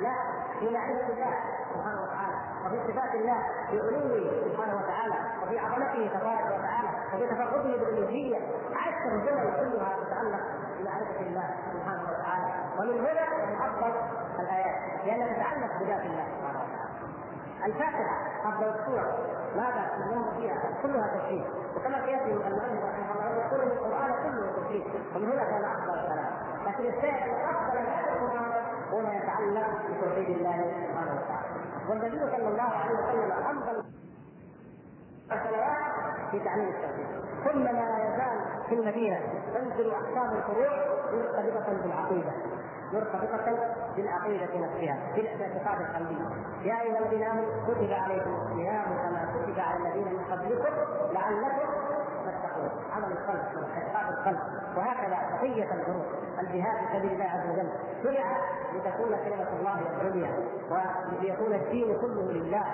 لا في معرفه الله سبحانه وتعالى. وفي صفات الله في علوه سبحانه وتعالى وفي عظمته تبارك وتعالى وفي تفرده بالالوهيه عشر جمل كلها تتعلق بمعرفه الله سبحانه وتعالى. ومن هنا افضل الآيات لانها تتعلق بذات الله سبحانه وتعالى. الفاتحة أفضل السور ماذا؟ لأنه فيها كلها تشريف وكما سيأتي المؤلف رحمه الله يقول ان القرآن كله تشريف ومن هنا كان أفضل الكلام. لكن الشيء أفضل القران هو ما يتعلق بتوحيد الله سبحانه وتعالى. والنبي صلى الله عليه وسلم أفضل الصلوات في تعليم التوحيد. ثم لا يزال في المدينة تنزل احكام الفروع مرتبطة بالعقيدة مرتبطة بالعقيدة نفسها بالاعتقاد القلبي. يا أيها الذين آمنوا كتب عليكم الصيام كما كتب على الذين من قبلكم لعلكم عمل القلب واعتقاد القلب وهكذا بقية الفروع الجهاد في سبيل الله عز وجل شرع لتكون كلمة الله العليا وليكون الدين كله لله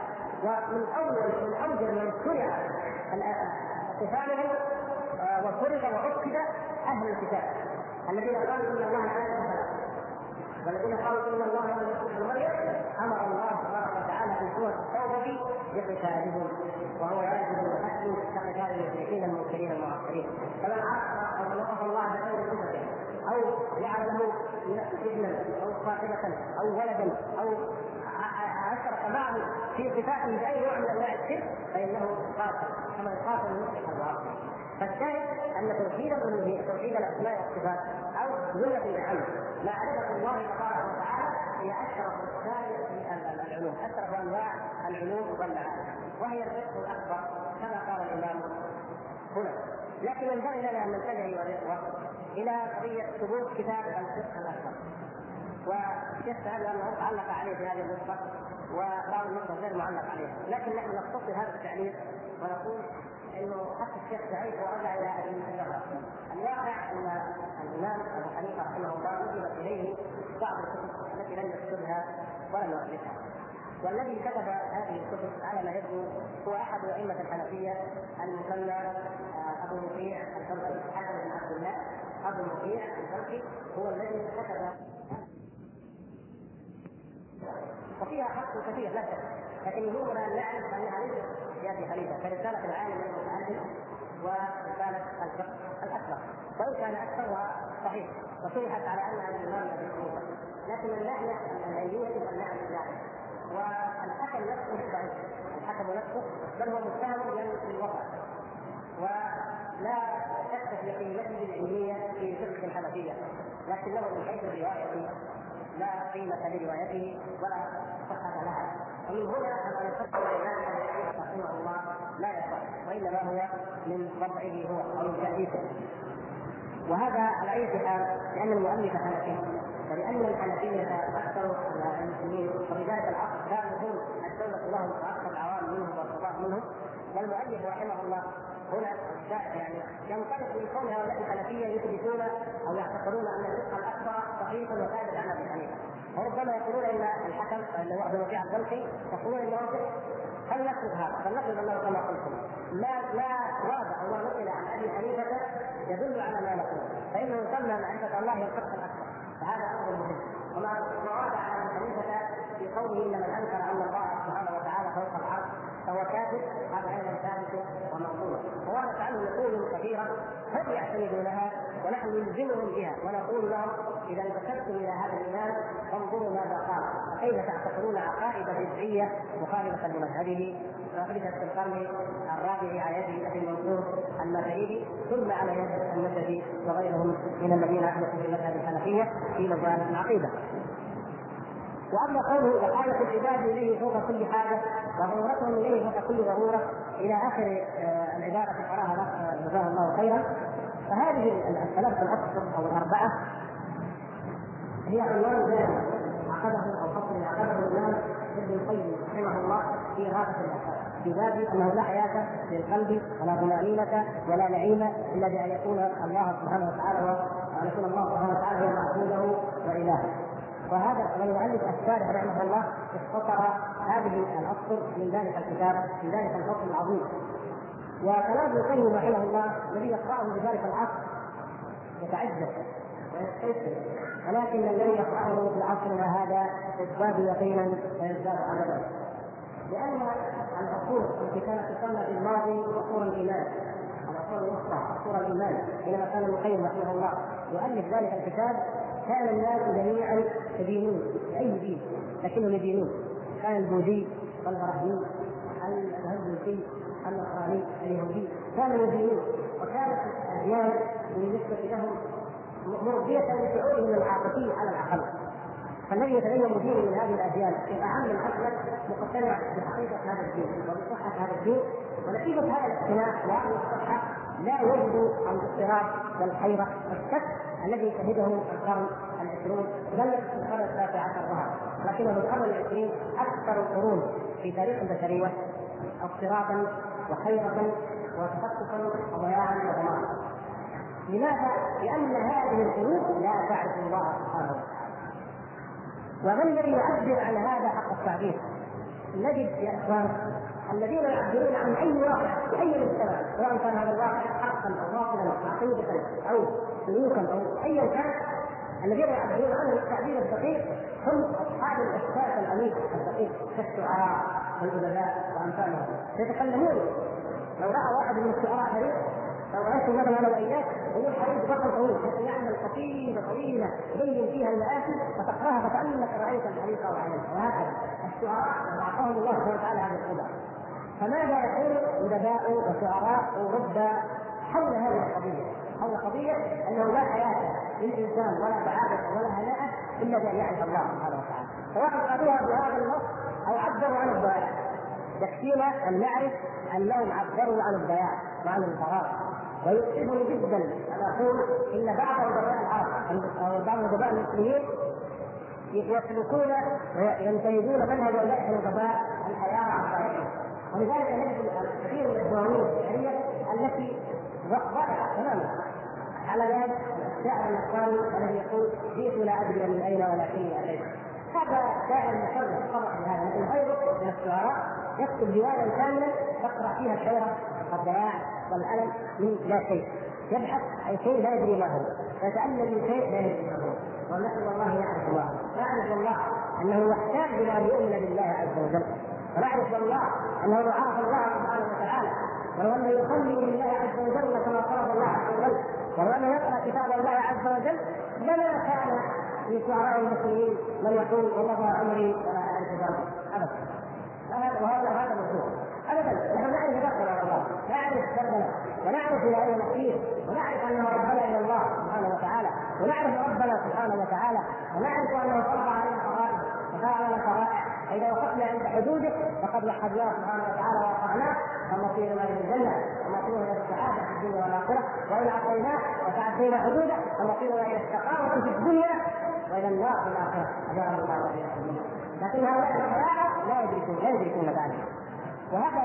ومن أول من أوجل من شرع قتاله وفرض وعقد أهل الكتاب الذين قالوا إن الله لا والذين قالوا ان الله لم يكن أمر الله تبارك وتعالى في سوره التوبه بقتالهم وهو واجب وحسن كقتال المشركين المنكرين المعطلين فمن عرف أو وقف الله بغير صفته أو جعل له ابنا أو صاحبة أو ولدا أو اشرك معه في صفاته باي نوع من أنواع الشرك فإنه قاتل كما يقاتل المشرك الواقع فالشاهد أن توحيد الألوهية توحيد الأسماء والصفات أو جمله العلم معرفه الله تبارك وتعالى هي أشرف الاشياء في العلوم اشرف أنواع العلوم والمعارف وهي الرزق الأكبر كما قال الإمام هنا. لكن ينبغي لنا ان ننتبه إلى قضية ثبوت كتاب الفقه الأكبر. والشيخ سأل انه تعلق عليه في هذه النقطة وبعض النقطة غير معلق عليها. لكن نحن نختصر هذا التعليق ونقول إنه حتى الشيخ سعيد ورجع إلى اللغة الواقع أن الإمام أبو حنيفة رحمه الله نسبت إليه بعض الكتب التي لم يكتبها ولم يؤلفها والذي كتب هذه الكتب على ما يبدو هو أحد أئمة الحنفية المسمى آه، أبو مطيع الفرقي. حسن بن عبد الله أبو مطيع الفرقي هو الذي كتب. وفيها حق كثير لا شك. لكن يهمنا ان نعرف ليست في ابي خليفه كرساله العالم المتعلم ورسالة الفقه الأكبر. وإن كان أكثرها صحيح وصرحت على انها الإمام أبي حنيفة. لكن من ناحيه العلميه أن نعرف ذلك. والحكم نفسه ضعيف الحكم نفسه بل هو متهم بالوضع ولا شك في قيمته العلمية في فقه الحنفية لكنه من حيث الرواية لا قيمة لروايته ولا صحة لها. ومن هنا أن يفسر الإمام رحمه الله لا يصح وإنما هو من وضعه هو أو من تأليفه. وهذا على أي حال؟ لأن المؤلف حنفي. ولأن الحنفية أكثر المسلمين ولذلك العصر كانوا هم الدولة لهم وأكثر العوام منهم والقضاة منهم. والمؤلف رحمه الله هنا يعني ينطلق من كون هؤلاء الحنفية يثبتون أو يعتقدون أن الفقه الأكبر صحيح وثابت عن ابي حنيفه وربما يقولون إن الحكم اللي هو ابو وكيع الدمشقي يقولون انه فلنفرض هذا؟ فلنفرض أنه كما قلتم ما لا واضح وما نقل عن أبي حنيفة يدل على ما نقول. فإنه يسمى معرفة الله الفقه الأكبر. فهذا أمر مهم. وما ورد عن ابي حنيفه في قوله إن من أنكر أن الله سبحانه وتعالى فوق العرش فهو كافر هذا أيضا ثابت ومنصوص وردت عنه نقول كثيره هم يعتمدونها؟ ونحن نلزمهم بها. ونقول لهم إذا انتسبتم إلى هذا الإيمان فانظروا ماذا قال. فكيف تعتقدون عقائد بدعية مخالفة لمذهبه؟ ثابته في القرن الرابع على يد أبي المنصور المغربي ثم على يد النسبي وغيرهم من الذين أحدثوا في المذهب الحنفية في مجال العقيده وأما قوله وحاجه العباد إليه فوق كل حاجة وضرورتهم إليه فوق كل ضرورة إلى آخر آه، العبارة قراها جزاه الله خيرا. فهذه الثلاثة الاصفر أو الأربعة هي عنوان ذلك عقده أو فصل عقده الإمام ابن القيم رحمه الله في غابه الاحكام باب انه لا حياه للقلب ولا طمأنينة ولا نعيم إلا بأن يكون الله سبحانه وتعالى وان يكون الله سبحانه وتعالى هو معبوده والهه وهذا والمؤلف الشارح رحمه الله اختصر هذه الأسطر من ذلك الكتاب من ذلك الفصل العظيم. وكلام ابن القيم رحمه الله الذي يقرأه في ذلك العصر يتعجب. ولكن الذي يقرأه في عصرنا هذا يزداد يقينا ويزداد عملا لأن العصور التي كانت تصلى في الماضي عصور الإيمان العصور الوسطى عصور الإيمان حينما كان ابن القيم رحمه الله. يؤلف ذلك الكتاب كان الناس جميعا يدينون بأي دين؟ لكنهم يدينون كان البوذي والبراهيم الهندوسي النصراني اليهودي كانوا يدينون وكانت الأديان بالنسبة لهم مرضيه لشعورهم العاطفي على الاقل فالذي يتدين دين من هذه الأديان. في أعم الحسنه مقتنع بحقيقة هذا الدين وبصحه هذا الدين ونتيجة هذا الاقتناع وهذه الصحه لا يجد الاضطراب والحيرة والشك الذي شهده القرن العشرون. بل القرن التاسع عشر ظهر ولكنه القرن العشرين أكثر القرون في تاريخ البشرية اضطرابا وحيرة وتخصصا وضياعا ودمارا لماذا؟ لأن هذه القلوب لا تعرف الله سبحانه وتعالى. وما الذي يعبر عن هذا حق التعبير؟ نجد يا إخوان الذين يعبرون عن أي واقع في أي مجتمع سواء كان هذا الواقع حقا أو باطلا عقيدة أو سلوكا أو ايا كان الذين يعبرون عنه التعبير الدقيق هم أصحاب الإحساس العميق الدقيق كالشعراء والأدباء وأمثالهم يتكلمون لو رأى واحد من الشعراء فريق لو رأيت مثلا أنا وإياك. يقول حديث بطل طويل يعمل قصيده طويلة يبين فيها المآسي فتقراها فكأنك رأيت الحديث أو عليه وهكذا. الشعراء أعطاهم الله سبحانه وتعالى هذه القدره فماذا يقول ادباء وشعراء ورد حول هذه القضية؟ حول قضية أنه لا حياة للإنسان ولا سعاده ولا هناءة إلا بأن يعرف الله سبحانه وتعالى. سواء قالوها بهذا النص أو عبروا عن الضياع يكفينا أن نعرف أنهم عبروا عن الضياع وعن الفراغ ويؤسفني جدا. ان أقول إن بعض ادباء العرب أو بعض ادباء المسلمين يسلكون وينتهجون منهج اولئك الادباء الحياة عن ولذلك نجد كثير من الدواوين الشعريه التي ضاعت تماما على ذلك الشاعر النصراني الذي يقول جئت لا أدري من أين ولكني أتيت. هذا شاعر مشرف طبعا بهذا لكن غيره من الشعراء يكتب ديوانا كاملا تقرا فيها الحيره والضياع والالم من لا شيء. يبحث عن شيء لا يدري ما هو. ويتالم من شيء لا يدري ما هو. ونسال الله يعرف الله. نعرف الله أنه يحتاج إلى أن يؤمن بالله عز وجل. ونعرف الله لو عرف الله سبحانه وتعالى. ولو أنه يصلي لله عز وجل كما فرض الله عز وجل. ولو أنه يقرأ كتاب الله عز وجل. لما كان في شعراء المسلمين من يقول ومضى عمري ولا اعرف ذنبا ابدا. وهذا هذا مفهوم ابدا نحن نعرف ذكر الله. نعرف دربنا ونعرف إلى أين نسير ونعرف أن ربنا إلى الله سبحانه وتعالى ونعرف ربنا سبحانه وتعالى ونعرف انه فرض علينا فرائض وشرع لنا شرائع فإذا وقفنا عند حدوده فقد وحدناه سبحانه وتعالى واطعناه فمصيرنا إلى الجنة ومصيرنا إلى السعادة في الدنيا والآخرة. وإن عصيناه وتعدينا حدوده فمصيرنا إلى الشقاوه في الدنيا وإلى النار في الآخرة. اجارنا الله واياكم لكن هؤلاء الفقراء لا يدركون لا يدركون ذلك وهذا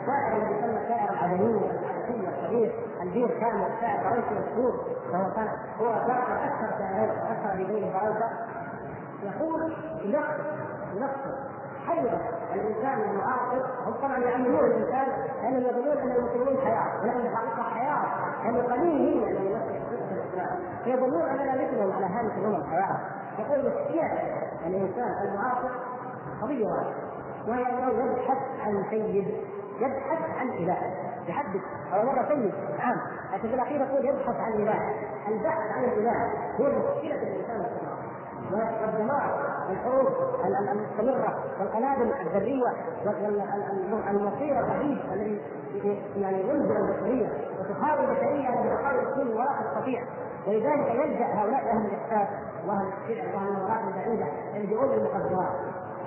الشاعر الذي سمى الشاعر العدمي الحدثي الكبير البير كان شاعر فرنسي مشهور وهو كان هو ذكر أكثر شاعرين أكثر بدين فرنسا يقول نقص نقص حيرة الإنسان المعاصر هم طبعا يعملون الإنسان لأنهم يظنون أن المسلمين حياة ونحن الحقيقة حياة. يعني قليل هنا الذي يمثل الإسلام. يظنون أننا مثلهم على هامش الأمم حياة. يقول مشكله الإنسان المعاصر قضية واحدة. وهي انه يبحث عن سيد يبحث عن إله. يحدث. أو مره سيد نعم لكن في الأخير يقول يبحث عن إله. البحث عن الإله هو مشكلة الإنسان والدمار الحروب المستمرة والقنابل الذرية والمصير الرهيب الذي يعني ينزل البشرية وتحاول البشرية ان تحاول تكون ولا تستطيع ولذلك يلجأ هؤلاء أهل الإحساس وأهل الشعر وأهل المراحل البعيدة يلجؤون للمقدمات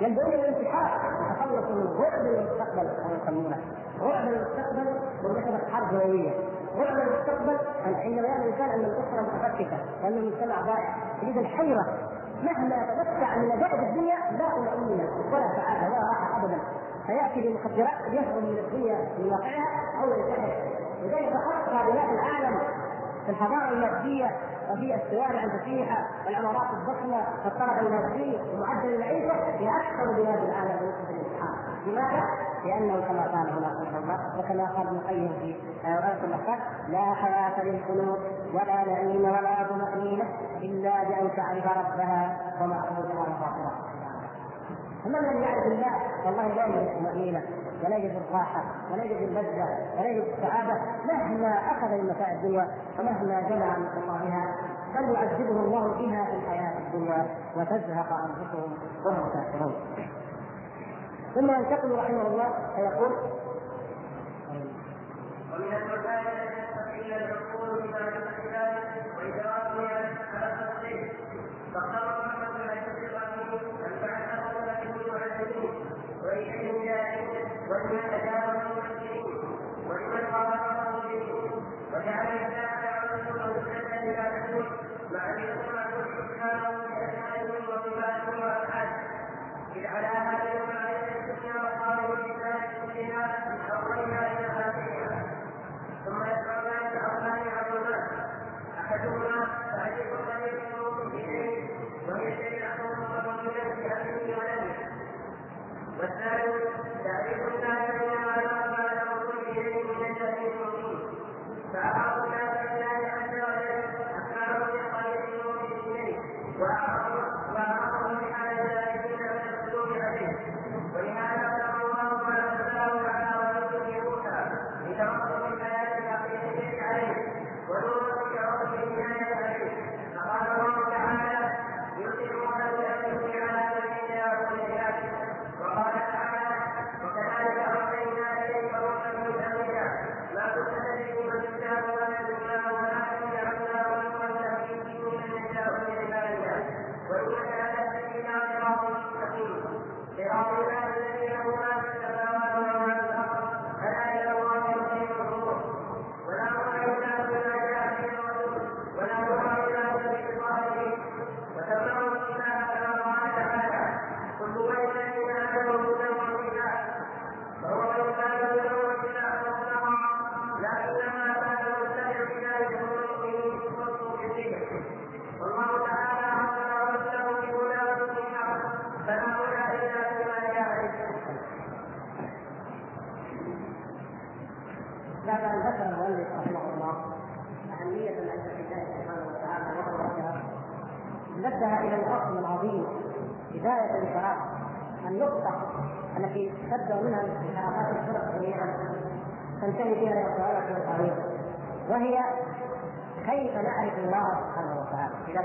يلجؤون للانتحار يتخلصوا من رعب المستقبل كما يسمونه. رعب المستقبل بمثابه حرب نوويه رعب المستقبل عندما يرى الإنسان أن الأسرة متفككه وأن المجتمع ضائع تجد الحيرة مهما تمتع من لذائذ الدنيا لا طمأنينة ولا سعادة ولا راحة أبدا. فيأتي بمخدرات يهرب من الدنيا من واقعها أو ينتهي لذلك أرقى بلاد العالم في الحضارة المادية وفي الشوارع الفسيحة والعمارات الضخمة والطلب المادي ومعدل المعيشة هي أكثر بلاد العالم بالنسبة للإسحاق لماذا؟ لأنه كما قال هنا رحمه الله وكما قال ابن القيم في آية الأحكام لا حياة للقلوب ولا نعيم ولا طمأنينة إلا بأن تعرف ربها ومعبودها وفاطرها فمن لم يعرف الله؟ والله لا يجد الطمأنينة ولا يجد الراحة ولا يجد اللذة ولا يجد السعادة مهما أخذ من متاع الدنيا ومهما جنى عن خطابها بل يعذبه الله بها في الحياة الدنيا وتزهق أنفسهم وهم كافرون. ثم ينتقل رحمه الله فيقول ومن المسائل التي العقول بمعرفة الله وإدراكها على التصديق فاختار محمد بن عبد أن بعثه لكن معلمين وإليه جاهل ولمن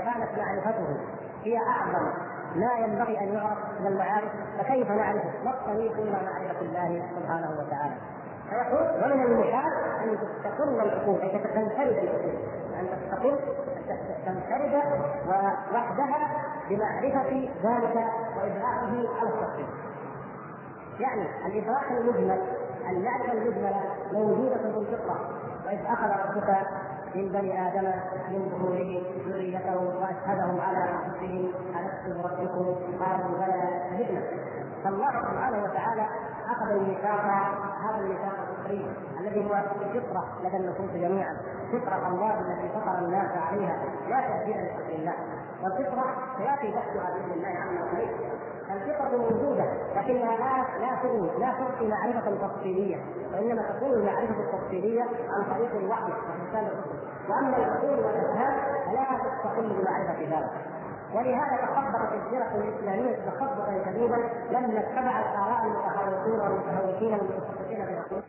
كانت معرفته هي أعظم ما ينبغي أن يعرف من المعارف فكيف نعرفه؟ ما الطريق إلى معرفة الله سبحانه وتعالى؟ فيقول ومن المحال أن تستقل العقول أي تنفرد العقول أن تستقل تنفرد وحدها بمعرفة ذلك وإدراكه على التفصيل. يعني الإدراك المجمل المعرفه المجمله موجودة في الفطرة وإذ أخذ ربك من بني آدم من ظهورهم ذريتهم وأشهدهم على أنفسهم الست بربكم؟ قالوا بلى شهدنا. فالله سبحانه وتعالى أخذ الميثاق هذا الميثاق الفطري الذي هو فطرة لدى النفوس جميعا. فطرة الله التي فطر الناس عليها لا تبديل لخلق الله. والفطرة سيأتي بحثها بإذن الله عما قريب الفطره موجودة لكنها لا لا تغني لا تعطي معرفة تفصيلية وإنما تكون المعرفة التفصيلية عن طريق الوحي وحساب وأما العقول والافهام فلا تستقل بمعرفه ذلك. ولهذا تخبطت الفرق الإسلامية تخبطا شديدا لما اتبعت اراء المتخوفين والمتهوكين والمتخصصين في العقول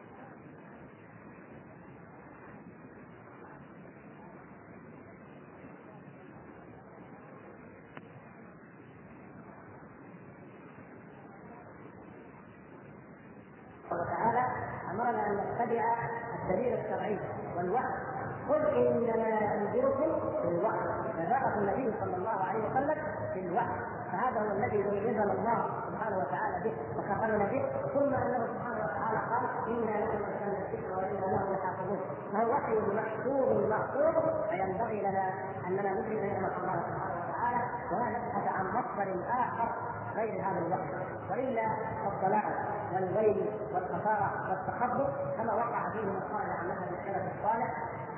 انما انذركم بالوحي فبعث النبي صلى الله عليه وسلم بالوحي فهذا هو الذي ميزنا الله سبحانه وتعالى به وكفرنا به ثم أنه سبحانه وتعالى قال أنا لكم ارسلنا الذكر وأنا له لحافظون فهو وحي محفوظ محفوظ فينبغي لنا أننا ندرك نعمه الله سبحانه وتعالى ولا نبحث عن مصدر اخر غير هذا الوحي والا الضلال والويل والخساره والتخبط كما وقع فيه من قال عن مذهب السلف الصالح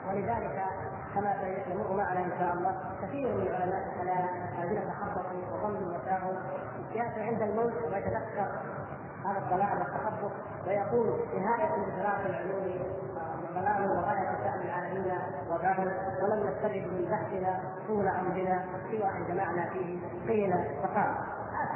ولذلك كما سيمر معنا إن شاء الله كثير من علماء الكلام الذين تخبطوا وظنوا وساهوا ياتي عند الموت ويتذكر هذا الضلال والتخبط ويقول نهاية ادراك العلوم ضلال وغاية شأن العالمين وبال ولم نستبعد من بحثنا طول عمرنا سوى أن جمعنا فيه قيل فقال.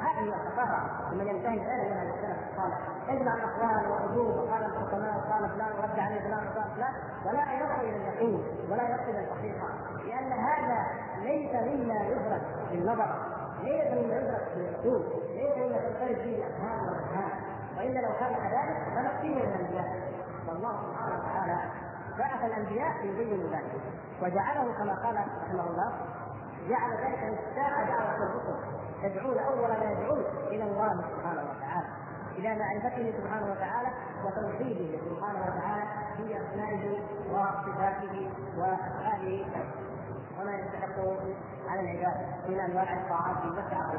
هذه هي الثقافه لمن ينتهي العلم من السلف الصالح يجمع الأقوال والوجوه وقال الحكماء وقال فلان ورد عليه فلان وقال فلان. ولا يصل إلى اليقين ولا يصل إلى الحقيقة لأن هذا ليس مما يدرك بالنظر. ليس مما يدرك بالعقول ليس مما تنفرد به الافهام والاذهان وإلا لو كان كذلك فنقيم من الأنبياء. والله سبحانه وتعالى بعث الأنبياء ليبينوا ذلك. وجعله كما قال رحمه الله جعل ذلك مفتاح دعوة الرسل. يدعون أول ما يدعون إلى الله سبحانه وتعالى. إلى معرفته سبحانه وتعالى وتوحيده سبحانه وتعالى في أسمائه وصفاته وأفعاله وما يستحق على العباد من أنواع الطاعات والسعه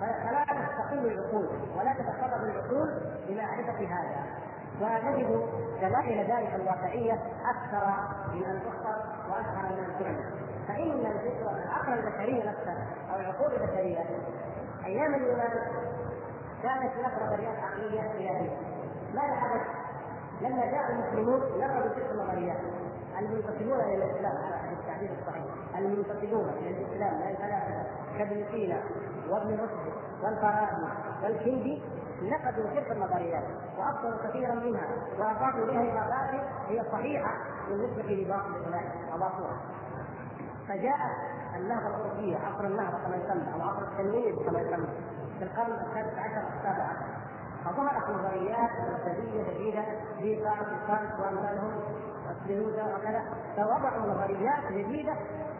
فلا تستقيم العقول ولا تتقرب العقول بمعرفة هذا. ونجد دلائل ذلك الواقعية أكثر من أن تخطر وأكثر من أن تعمل فإن الفكرة العقل البشري نفسه أو العقول البشرية أيام اليونان كانت لها نظريات عقلية قيادية. ماذا حدث؟ لما جاء المسلمون نقلوا تلك النظريات. المنتسبون إلى الإسلام؟ على التعبير الصحيح المنتسبون إلى الإسلام؟ من الفلاسفه كابن سينا وابن رشد والفارابي والكندي نقدوا تلك النظريات. وابطلوا كثيرا منها. واضافوا اليها اضافات هي صحيحة. بالنسبة لباطل اولئك أضافوها. فجاءت النهضه الاوروبيه عصر النهضه كما يسمى أو عصر التنوير كما يسمى في القرن السادس عشر السابع عشر. فظهرت نظريات مركزيه جديدة في قاعدة الفارس وأمثالهم وسبينوزا وكذا. فوضعوا نظريات جديدة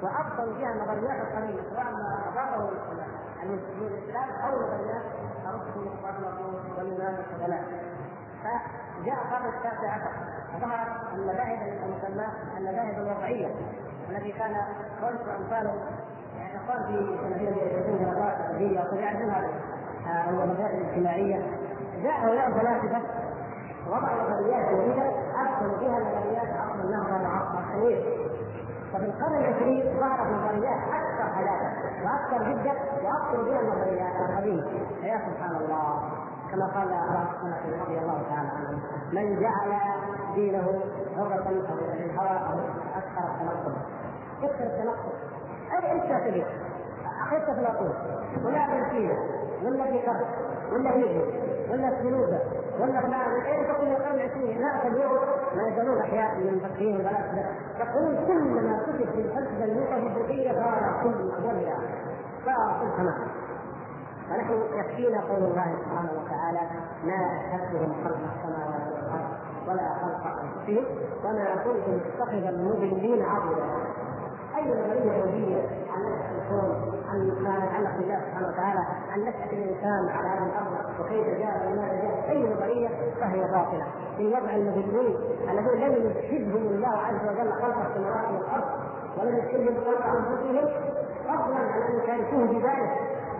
وأبطلوا فيها النظريات القديمه سواء ما اضافه المسلمون الإسلام أو نظريات ارسطو وافلاطون واليونان والقدماء فجاء القرن التاسع عشر فظهرت المذاهب المسماة المذاهب الوضعية. الذي كان خلف أمثاله اعتقاد في الذين يدرسون دراسات ادبيه ويعرفونها أو المذاهب الاجتماعية. جاء هؤلاء الفلاسفة وضعوا نظريات جديده أدخلوا فيها نظريات عصر النهضة وعصر التنوير ففي القرن العشرين ظهرت نظريات أكثر حداثة وأكثر جدا وابطل بها النظريات القديمة. فيا سبحان الله كما قال رضي الله تعالى عنهم من جعل دينه حرة أو للهوى أو أكثر التنقل أكثر التنقل أي أنت تبي؟ أخذت افلاطون ولا ابن سينا ولا في قرن ولا هيجي ولا سبينوزا ولا فلان اين تقول القرن العشرين لا اليوم ما يزالون أحياء من المفكرين والفلاسفه يقولون كل ما كتب في الفلسفه الميتافيزيقيه صار كل اولها صار كل تمام فنحن يكفينا قول الله سبحانه وتعالى ما اشهدتهم خلق السماوات ولا خلق انفسهم وما كنت متخذ المضلين عضدا أي نظرية يهوديه عن نشاه الكون عن يتعلق بالله سبحانه وتعالى عن نشأة الإنسان على هذه الأرض وكيف جاء وماذا جاء. أي نظرية؟ فهي باطلة. في وضع المضلين الذين لم يشهدهم الله عز وجل خلق السماوات والأرض ولم يشهدهم خلق أنفسهم فضلا عن أن يشاركوه بذلك.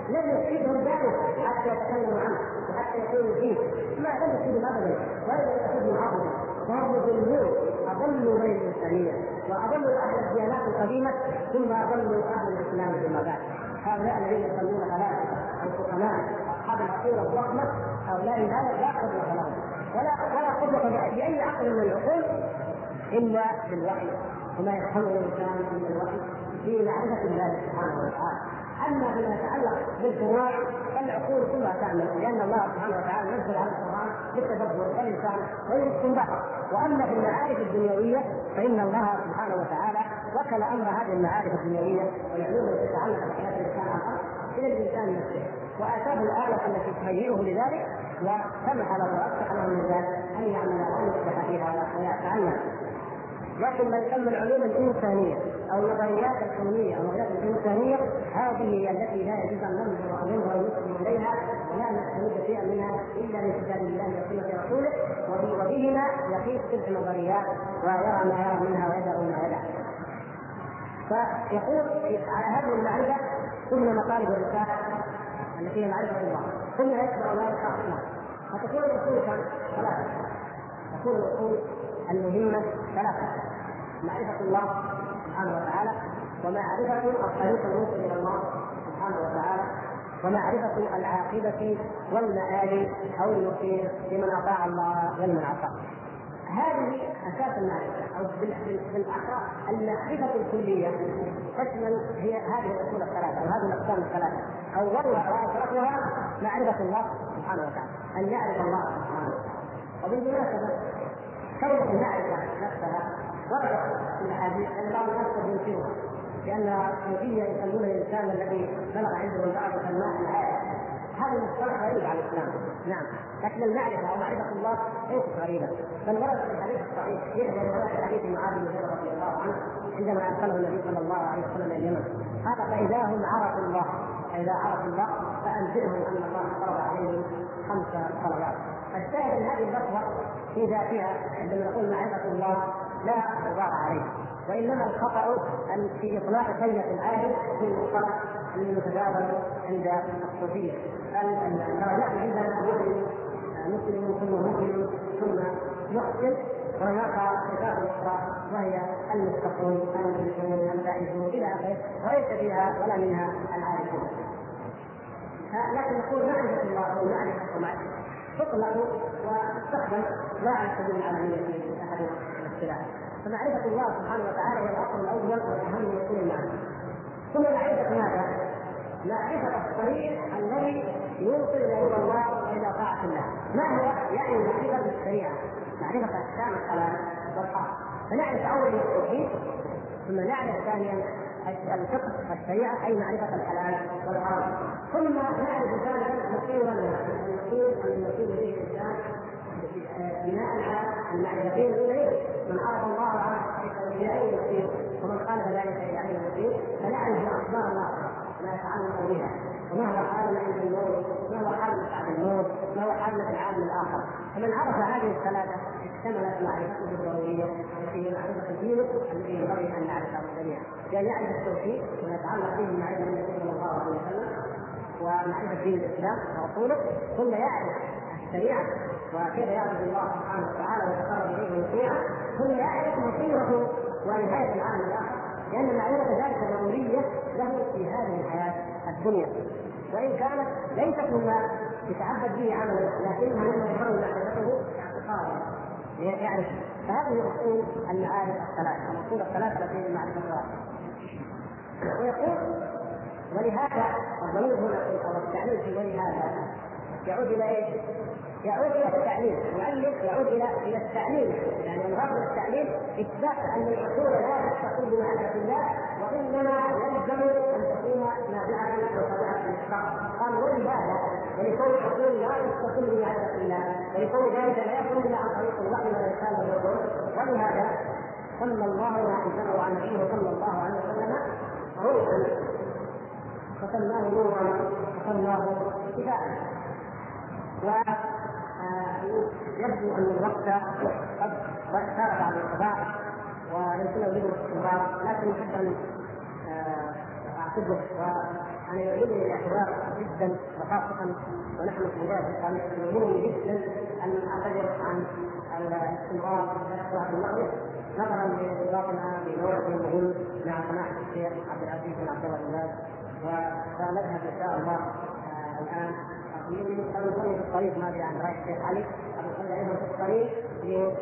لم يفيدهم ذلك حتى يتكلموا عنه. وحتى يكونوا فيه. ما لم يفيدهم ابدا ولا يفيدهم ابدا فهم مضلون أضلوا بين الانسانيه وأضلوا أهل الديانات القديمة ثم أضلوا أهل الإسلام فيما بعد. هؤلاء الذين يسمون فلاسفه أو حكماء أصحاب العقيدة الضخمة هؤلاء لا لا قدره ولا ولا قدره بأي عقل من العقول؟ إلا بالوحي. وما يفهمه الإنسان من الوحي في معرفة الله سبحانه وتعالى. أما فيما يتعلق بالفروع فالعقول كلها تعمل لأن الله سبحانه وتعالى نزل على القرآن للتدبر والإنسان والاستنباط وأما في المعارف الدنيوية فإن الله سبحانه وتعالى وكل أمر هذه المعارف الدنيوية والعلوم التي تتعلق بحياة الإنسان الأرض إلى الإنسان نفسه. وآتاه الاله التي تهيئه لذلك وسمح له وافتح له من ذلك أن يعمل وأن يصلح فيها ويتعلم. لكن ما يسمى العلوم الإنسانية أو النظريات الكونية أو النظريات الإنسانية هذه التي لا يجوز أن ننظر منها ونسلم إليها ولا نستمد شيئا منها إلا من كتاب الله وسنة رسوله وبهما يقيس تلك النظريات ويرى ما يرى منها ويدع ما يدع. فيقول على هذه المعرفة ثم مطالب الرسالة التي هي معرفة الله ثم يتبع ذلك أصلا فتكون الاصول ثلاثة تكون الاصول المهمة ثلاثة. معرفة الله سبحانه وتعالى ومعرفة الطريق الموصل إلى الله سبحانه وتعالى ومعرفة العاقبة والمآل أو المصير لمن أطاع الله ولمن عصى. هذه أساس المعرفة أو بالاحرى المعرفة الكلية تشمل هي هذه الأصول الثلاثة أو هذه الأقسام الثلاثة. اولها واشرفها معرفة الله سبحانه وتعالى أن يعرف الله سبحانه وتعالى. وبالمناسبة كلمه المعرفه نفسها وردت في الاحاديث أن بعض الناس ينكرها لأن الصوفيه يسمون الإنسان الذي بلغ عنده البعض الماء العالم. هذا المصطلح غريب على الإسلام. نعم. لكن المعرفة أو معرفة الله ليست غريبة. بل ورد في الحديث الصحيح يحيى روايه حديث معاذ بن جبل رضي الله عنه عندما أرسله النبي صلى الله عليه وسلم إلى اليمن. قال فإذا هم عرفوا الله فإذا عرفوا الله فانزلهم أن الله فرض عليهم خمس صلوات. الشاهد ان هذه اللفظه في ذاتها عندما نقول معرفة الله لا غبار عليه. وإنما الخطأ في إطلاق كلمة العابد في المصطلح المتداول عند الصوفية. الدرجات عندنا مسلم مسلم ثم مسلم ثم محسن وهناك صفات أخرى وهي المتقون المشركون الفائزون إلى اخره وليس فيها ولا منها العارفون لكن نقول معرفة الله أو معرفة ومعرفه تطلق وتستخدم لا على سبيل العالميه في أحد الاصطلاح فمعرفة الله سبحانه وتعالى هي الأصل الأول والأهم من كل المعرفه ثم معرفه ماذا؟ معرفة الطريق الذي يوصل إلى رضا الله وإلى طاعة الله، ما هو؟ يعني معرفة الشريعة، معرفة أحكام الصلاة والحق، فنعرف أولا التوحيد ثم نعرف ثانيا الفقه والشريعة أي معرفة الحلال والحرام، ثم نعرف ثالثا مصير المصير المصير به الإنسان بناء على المعرفتين الاولين من عرف الله عرف إلى اي المصير ومن خالف ذلك إلى اي المصير فنعرف أخبار الله ما يتعلق بها. وما هو حالنا عند الموت؟ ما هو حالنا بعد الموت؟ ما هو حالنا في العالم الآخر؟ فمن عرف هذه الثلاثة اشتملت معرفته الضرورية التي هي معرفة الدين الذي ينبغي أن نعرفه جميعا بان يعرف التوحيد وما يتعلق به معرفه النبي صلى الله عليه وسلم ومعرفه دين الإسلام ورسوله ثم يعرف الشريعة وكيف يعبد الله سبحانه وتعالى ويتقرب إليه ويطيعه ثم يعرف مصيره ونهاية العالم الآخر. لأن معرفة ذلك ضروريه له في هذه الحياة الدنيا. وإن كانت ليست مما يتعبد به عمله لكنها مما يظهر معرفته يعرف فهذه اصول المعارف الثلاث الاصول الثلاث التي معرفة الله ويقول ولهذا الضمير هنا أو التعليل في ولهذا يعود إلى إيش؟ يعود إلى التعليل. المؤلف يعود إلى إلى التعليل. يعني الغرض من التعليل إثبات أن الاصول لا تستقيم بمعرفة الله وإنما يلزم أن تكون نابعه وطبيعه الاشتراك قال ولهذا ولكون الأصول لا تستقيم بمعرفه الله ولكون ذلك لا يكون إلا عن طريق الوحي والإرسال والرسول ولهذا صلى الله وسلم على نبيه صلى الله عليه وسلم روحا فسماه نورا وسماه شفاء ويبدو أن الوقت قد سار بعض القضاء ويمكن له الاستمرار لكن نحب اعتذر وأنا يعجبني الاعتذار جدا وخاصة ونحن في الخميس يهمني جدا أن أعتذر عن الاستمرار في درس المغرب نظرا لارتباطنا بموعد مهم مع سماحه الشيخ عبد العزيز بن عبد الله وسنذهب إن شاء الله الآن. ابو في الطريق ما ادري عن راي الشيخ علي ابو صلي أيضا في الطريق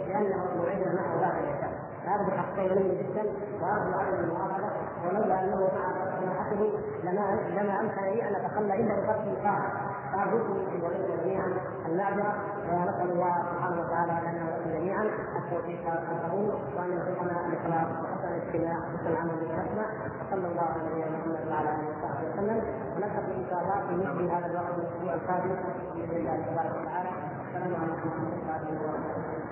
لأنه موعدنا معه بعد العشاء هذا بحقين مهم جدا وأرجو عدم الموافقه ولولا أنه مع سماحته لما لما امكن لي ان اتخلى الا بفتح القاعه فارجوكم ولكم جميعا المعذره ونسأل الله سبحانه وتعالى لنا ولكم جميعا التوفيق والقبول وأن يرزقنا الإخلاص وحسن الاجتماع وحسن العمل بالحكمة. وصلى الله على نبينا محمد وعلى آله وصحبه وسلم. ونلتقي إن شاء الله في مثل هذا الوقت الأسبوع القادم بإذن الله تبارك وتعالى. السلام عليكم ورحمة الله وبركاته.